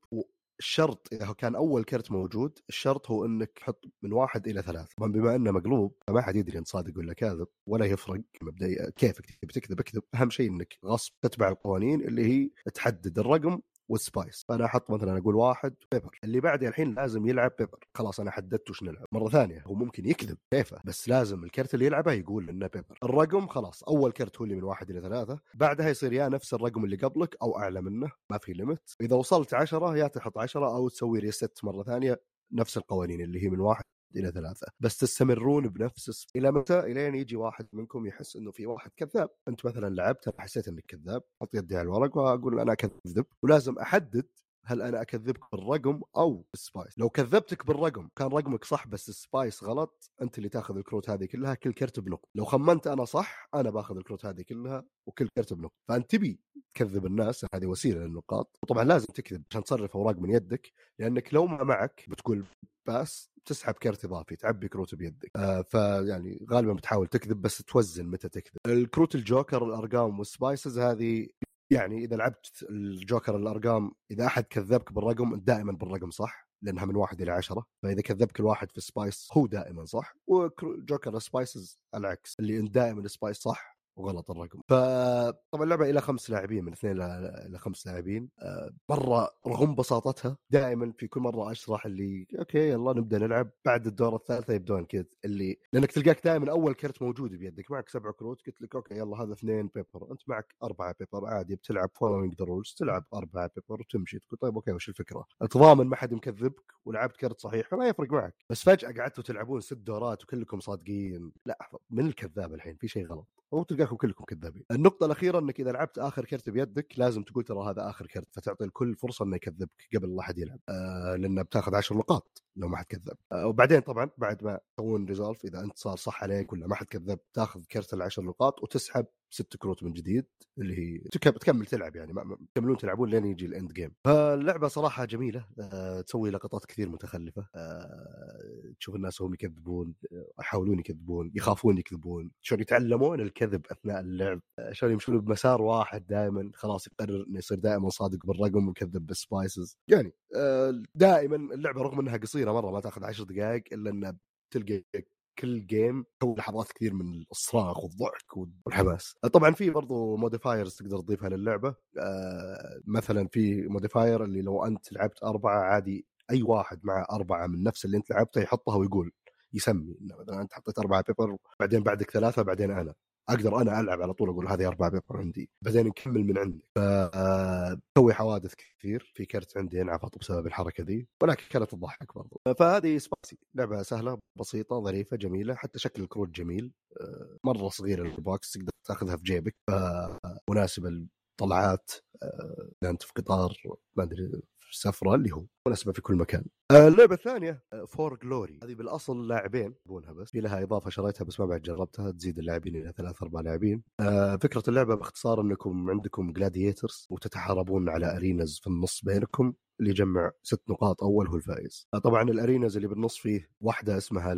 الشرط إذا كان أول كرت موجود الشرط هو إنك تحط من واحد إلى ثلاث. طبعا بما إنه مقلوب فما حد يدري إن صادق ولا كاذب ولا يفرق مبدئيا كيفك تبي تكذب. أكذب. أهم شيء إنك غصب تتبع القوانين اللي هي تحدد الرقم وال spice فانا أحط مثلا أقول واحد pepper. اللي بعدي الحين لازم يلعب pepper. خلاص أنا حددت وش نلعب. مرة ثانية هو ممكن يكذب كيفه بس لازم الكرت اللي يلعبه يقول إنه pepper. الرقم خلاص أول كرت هو اللي من واحد إلى ثلاثة. بعدها يصير يا نفس الرقم اللي قبلك أو أعلى منه ما في limit إذا وصلت عشرة يا تحط عشرة أو تسوي reset مرة ثانية نفس القوانين اللي هي من واحد. إلى ثلاثة بس تستمرون بنفس. إلى متى؟ الين يجي واحد منكم يحس إنه في واحد كذاب، أنت مثلا لعبت حسيت إنك كذاب، أحط يدي على الورق وأقول أنا أكذب. ولازم أحدد هل أنا أكذبك بالرقم أو بال spice. لو كذبتك بالرقم كان رقمك صح بس ال spice غلط أنت اللي تأخذ الكروت هذه كلها كل كرت بنقطة. لو خمنت أنا صح أنا بأخذ الكروت هذه كلها وكل كرت بنقطة. فأنت تبي تكذب الناس هذه وسيلة للنقاط. وطبعا لازم تكذب عشان تصرف أوراق من يدك لأنك لو ما معك بتقول pass تسحب كرت إضافي تعبي كروت بيدك. آه فيعني غالبا بتحاول تكذب بس توزن متى تكذب. الكروت الجوكر الأرقام وال spices هذه يعني إذا لعبت الجوكر الأرقام إذا أحد كذبك بالرقم دائما بالرقم صح لأنها من واحد إلى عشرة. فإذا كذبك الواحد في spice هو دائما صح وجوكر spices العكس اللي دائما spice صح وغلط الرقم. فطبعا اللعبة إلى خمس لاعبين من اثنين إلى خمس لاعبين. آه، مره رغم بساطتها دائما في كل مرة أشرح اللي أوكي يلا نبدأ نلعب. بعد الدور الثالثة يبدون كذا اللي لأنك تلقاك دائما أول كرت موجود بيدك. معك سبع كروت قلت لك أوكي يلا هذا اثنين pepper. أنت معك أربعة pepper عادي بتلعب following the rules تلعب أربعة pepper وتمشي. تقول طيب أوكي وش الفكرة؟ تضامن ما حد مكذبك ولعبت كرت صحيح فما يفرق معك. بس فجأة قعدتوا تلعبون ست دورات وكلكم صادقين. لا من الكذاب الحين في شيء غلط. أو تلقاكم كلكم كذابين. النقطة الأخيرة إنك إذا لعبت آخر كرت بيدك لازم تقول ترى هذا آخر كرت فتعطي الكل فرصة إنه يكذبك قبل لا أحد يلعب. آه لأنه بتاخذ 10 نقاط لو ما حد كذب. آه وبعدين طبعا بعد ما تسوون resolve إذا أنت صار صح عليك ولا ما حد كذب تاخذ كرت العشر نقاط وتسحب ست كروت من جديد اللي هي تك- تكمل تلعب يعني تكملون تلعبون لين يجي ال end game فاللعبة صراحة جميلة آه، تسوي لقطات كثير متخلفة آه، تشوف الناس هم يكذبون آه، يحاولون يكذبون يخافون يكذبون شلون يتعلمون الكذب أثناء اللعب شلون يمشون بمسار واحد دائما خلاص يقرر إنه يصير دائما صادق بالرقم ويكذب بال spices. يعني دائما اللعبة رغم إنها قصيرة مرة ما تأخذ عشر دقائق إلا انها تلقى كل game تو لحظات كثير من الصراخ والضحك والحماس. طبعا في برضو modifiers تقدر تضيفها للعبة. آه مثلا في modifier اللي لو أنت لعبت أربعة عادي أي واحد مع أربعة من نفس اللي أنت لعبته يحطها ويقول يسمي. إنه مثلا أنت حطيت أربعة pepper بعدين بعدك ثلاثة بعدين أنا. أقدر أنا ألعب على طول أقول هذه أربعة pepper عندي بعدين نكمل من عندي فتسوي حوادث كثير في كرت عندي انعفط بسبب الحركة ذي ولكن كانت تضحك برضو. فهذه Spicy لعبة سهلة بسيطة ظريفة جميلة حتى شكل الكروت جميل. آه، مرة صغيرة ال box تقدر تأخذها في جيبك. مناسبة للطلعات آه، اذا انت في قطار ما أدري سفره اللي هو. مناسبه في كل مكان. آه، اللعبة الثانية For Glory هذه بالأصل لاعبين يبونها بس في لها إضافة شريتها بس ما بعد جربتها تزيد اللاعبين إلى ثلاث أربع لاعبين. آه، فكرة اللعبة باختصار إنكم عندكم gladiators وتتحاربون على arenas في النص بينكم اللي يجمع ست نقاط أول هو الفائز. آه، طبعا ال arenas اللي بالنص فيه واحدة اسمها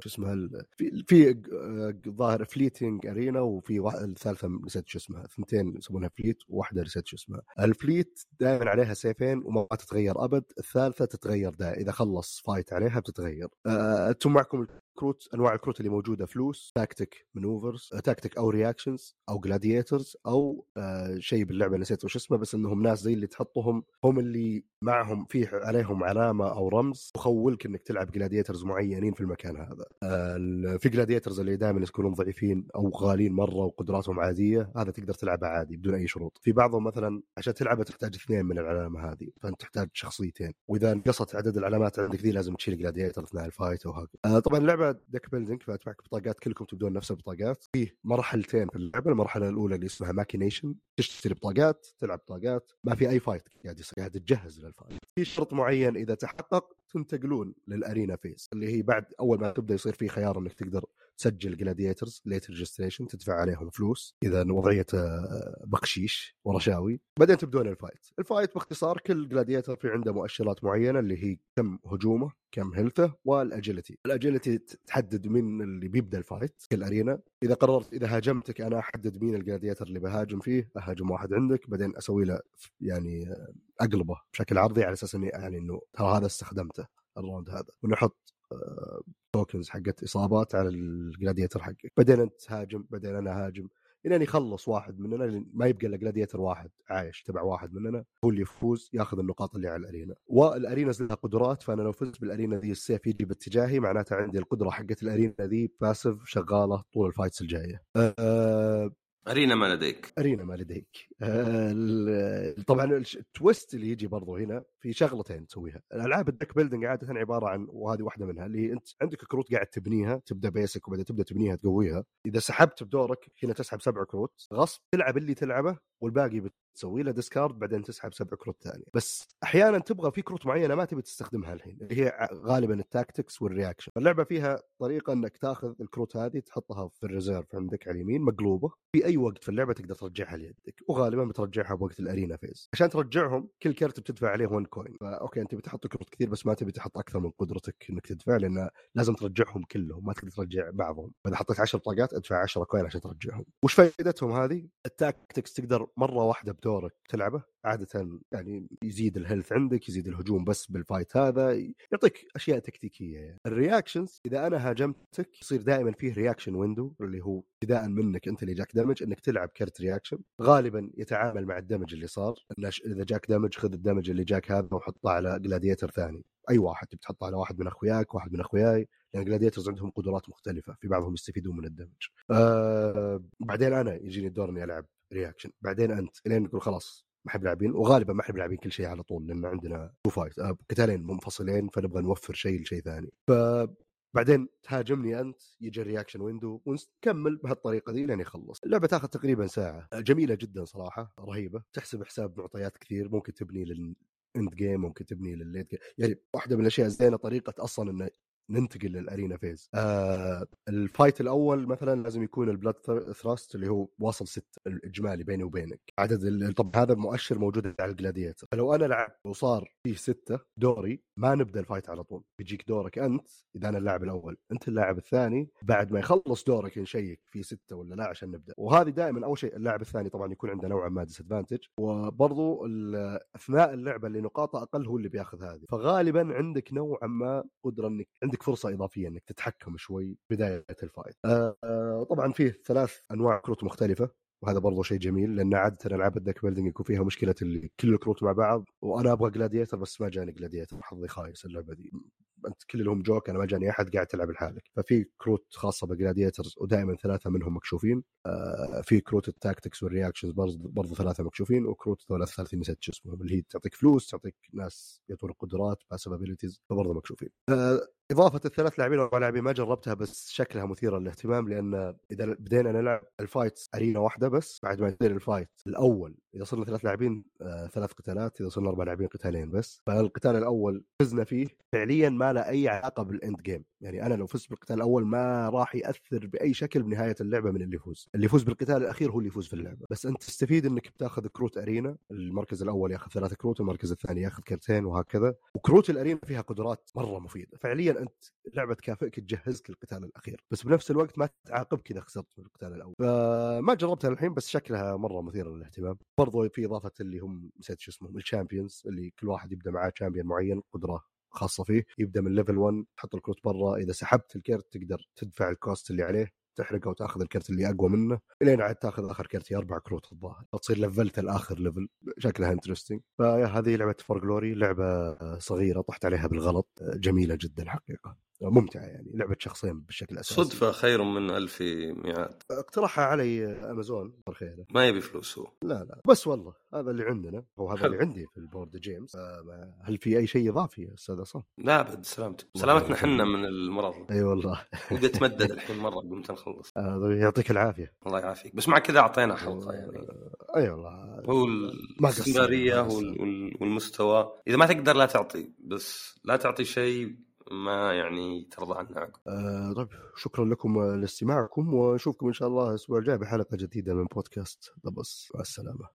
شو اسمها في في آه، ظاهر فليتنج ارينا وفي الثالثة نسيت شو اسمها ثنتين يسمونها فليت وواحدة نسيت شو اسمها. الفليت دائما عليها سيفين وما تتغير ابد، الثالثة تتغير دائما إذا خلص فايت عليها بتتغير. آه، أنتم معكم الكروت أنواع الكروت اللي موجودة فلوس تاكتيك منوفرز تاكتيك أو رياكشنز أو جلاديترز أو آه شيء باللعبة نسيت وش اسمه بس إنهم ناس زي اللي تحطهم هم اللي معهم فيه عليهم علامة أو رمز تخولك إنك تلعب جلاديترز معينين في المكان هذا. آه في جلاديترز اللي دائما يكونون ضعيفين أو غالين مرة وقدراتهم عادية هذا تقدر تلعبه عادي بدون أي شروط. في بعضهم مثلا عشان تلعبه تحتاج اثنين من العلامة هذه فأنت تحتاج شخصيتين. وإذا انقصت عدد العلامات عندك ذي لازم تشيل gladiator اثناء ال fight وهكذا. آه طبعا اللعبة deck building فانت معك بطاقات كلكم تبدون نفس البطاقات. في مرحلتين في اللعبة المرحلة الأولى اللي اسمها machination. تشتري بطاقات تلعب بطاقات. ما في أي fight قاعد يصير قاعد تجهز لل fight في شرط معين إذا تحقق تنتقلون لل arena phase اللي هي بعد أول ما تبدأ يصير في خيار إنك تقدر تسجل gladiators late registration تدفع عليهم فلوس إذا وضعية آه، بقشيش ورشاوي. بعدين تبدون ال fight ال fight باختصار كل gladiator في عنده مؤشرات معينة اللي هي كم هجومه كم health ه وال agility ال agility تحدد مين اللي بيبدأ ال fight في ال arena إذا قررت إذا هاجمتك أنا أحدد مين ال gladiator اللي بهاجم فيه أهاجم واحد عندك بعدين أسوي له يعني آه، أقلبة بشكل عرضي على أساس إني يعني إنه ترى هذا استخدمته ال round هذا. ونحط آه، tokens حقت إصابات على ال gladiator حقك. بعدين انت تهاجم بعدين أنا هاجم الين يخلص واحد مننا ما يبقى إلا gladiator واحد عايش تبع واحد مننا هو اللي يفوز ياخذ النقاط اللي على ال arena وال arena لها قدرات فأنا لو فزت بال arena ذي السيف يجي باتجاهي معناتها عندي القدرة حقت ال arena ذي باسف شغالة طول ال fights الجاية. أه arena ما لديك. arena ما لديك. آه، طبعا ال twist اللي يجي برضو هنا في شغلتين تسويها. الألعاب ال deck building عادة عبارة عن وهذه واحدة منها اللي أنت عندك كروت قاعد تبنيها تبدأ basic وبعدين تبدأ تبنيها تقويها. إذا سحبت بدورك هنا تسحب سبع كروت غصب تلعب اللي تلعبه والباقي بتسوي له discard بعدين تسحب سبع كروت ثانية. بس أحيانا تبغى في كروت معينة ما تبي تستخدمها الحين اللي هي غالبا ال tactics وال reaction اللعبة فيها طريقة إنك تأخذ الكروت هذه تحطها في ال reserve عندك على اليمين مقلوبة. في أي وقت في اللعبة تقدر ترجعها ليدك وغالبا بترجعها بوقت ال arena phase. عشان ترجعهم كل كرت بتدفع عليه 1 coin فأوكي أنت بتحط كروت كثير بس ما تبي تحط أكثر من قدرتك إنك تدفع لأن لازم ترجعهم كلهم ما تقدر ترجع بعضهم. فاذا حطيت 10 بطاقات ادفع 10 coin عشان ترجعهم. وش فائدتهم هذه؟ ال tactics تقدر مرة واحدة بدورك تلعبه عاده يعني يزيد ال health عندك يزيد الهجوم بس بال fight هذا يعطيك أشياء تكتيكية يعني. ال reactions إذا أنا هاجمتك يصير دائما فيه reaction window اللي هو ابتداء منك أنت اللي جاك damage إنك تلعب كرت reaction غالبا يتعامل مع ال damage اللي صار إذا جاك damage خذ ال damage اللي جاك هذا وحطه على gladiator ثاني. أي واحد تبي تحطه على واحد من أخوياك واحد من أخوياي لأن gladiators عندهم قدرات مختلفة في بعضهم يستفيدون من ال damage. آه بعدين أنا يجيني الدور إني ألعب reaction بعدين أنت إلين نقول خلاص ما احب لاعبين وغالبا ما احب لاعبين كل شيء على طول لأن عندنا two fight آه، قتالين منفصلين فنبغى نوفر شيء لشيء ثاني. ف بعدين تهاجمني أنت يجي ال reaction window ونكمل بهالطريقة دي لين يخلص. اللعبة تاخذ تقريبا ساعة. جميلة جدا صراحة رهيبة. تحسب حساب معطيات كثير ممكن تبني لل end game ممكن تبني لل late game يعني واحدة من الأشياء الزينة طريقة أصلا إنه ننتقل لل arena phase آه ال fight الأول مثلا لازم يكون ال blood thirst اللي هو واصل ست الإجمالي بيني وبينك. عدد طب هذا مؤشر موجود على ال gladiator فلو أنا لعبت وصار فيه ستة دوري ما نبدأ ال fight على طول. بيجيك دورك أنت إذا أنا اللاعب الأول. أنت اللاعب الثاني بعد ما يخلص دورك نشيك في ستة ولا لا عشان نبدأ. وهذه دائما أول شيء اللاعب الثاني طبعا يكون عنده نوعا ما disadvantage وبرضو أثناء اللعبة اللي نقاطه أقل هو اللي بياخذ هذه. فغالبا عندك نوعا ما قدرة انك عندك فرصة إضافية إنك تتحكم شوي بداية ال fight. آه آه طبعا فيه ثلاث أنواع كروت مختلفة وهذا برضو شيء جميل لأن عادة ألعاب ال deck building يكون فيها مشكلة اللي كل الكروت مع بعض وأنا أبغى gladiator بس ما جاني gladiator حظي خايس اللعبة دي. أنت كل اللي هم جوك أنا ما جاني أحد قاعد تلعب لحالك. ففي كروت خاصة ب gladiators ودائما ثلاثة منهم مكشوفين. آه في كروت ال tactics وال reactions برضو, ثلاثة مكشوفين وكروت ذولا الثالثين نسيت شو اسمهم اللي هي تعطيك فلوس تعطيك ناس يعطونك قدرات passive abilities فبرضو مكشوفين. إضافة الثلاث لاعبين أو لاعبين ما جربتها بس شكلها مثيرة للاهتمام لأن إذا بدينا نلعب ال fight arena واحدة بس بعد ما يصير ال fight الأول إذا صرنا ثلاث لاعبين آه ثلاث قتالات إذا صرنا أربع لاعبين قتالين بس. فالقتال الأول فزنا فيه فعليا ما له أي علاقة بال end game يعني أنا لو فزت بالقتال الأول ما راح يأثر بأي شكل بنهاية اللعبة من اللي يفوز. اللي يفوز بالقتال الأخير هو اللي يفوز في اللعبة. بس أنت تستفيد إنك بتاخذ كروت arena المركز الأول ياخذ ثلاث كروت المركز الثاني ياخذ كرتين وهكذا. وكروت ال arena فيها قدرات مرة مفيدة. فعليا أنت اللعبه تكافئك تجهزك للقتال الأخير بس بنفس الوقت ما تعاقبك إذا خسرت في القتال الأول. فما جربتها الحين بس شكلها مرة مثيرة للاهتمام. برضو في إضافة اللي هم نسيت شو اسمهم ال champions اللي كل واحد يبدأ معاه champion معين قدرة خاصة فيه يبدأ من level 1 تحط الكروت برا إذا سحبت الكرت تقدر تدفع ال cost اللي عليه. تحرقه وتأخذ الكرت اللي أقوى منه إلين عاد تأخذ آخر كرت أربع كروت الظاهر. فتصير لفلت لآخر level شكلها interesting فهذه لعبة For Glory لعبه صغيرة طحت عليها بالغلط جميلة جدا حقيقة. ممتعة يعني لعبة شخصين بالشكل الأساسي. صدفة خير من ألف ميعاد. اقترحها علي أمازون خير ما يبي فلوس هو. لا لا بس والله هذا اللي عندنا أو هذا. اللي عندي في البورد جيمز. آه، هل في أي شيء إضافي يا أستاذ عصام؟ لا أبد سلامتك سلامتنا يخليك. حنا من المرض. أي والله. ودي اتمدد الحين مرة قمت نخلص. <laughs> آه، يعطيك العافية. الله يعافيك. بس مع كذا أعطينا حلقة يعني. أي والله. هو الاستمرارية والمستوى. إذا ما تقدر لا تعطي بس لا تعطي شيء ما يعني ترضى عنه عقب. آه، طيب شكرا لكم لاستماعكم ونشوفكم إن شاء الله الأسبوع الجاي بحلقة جديدة من بودكاست ذا بس مع السلامة.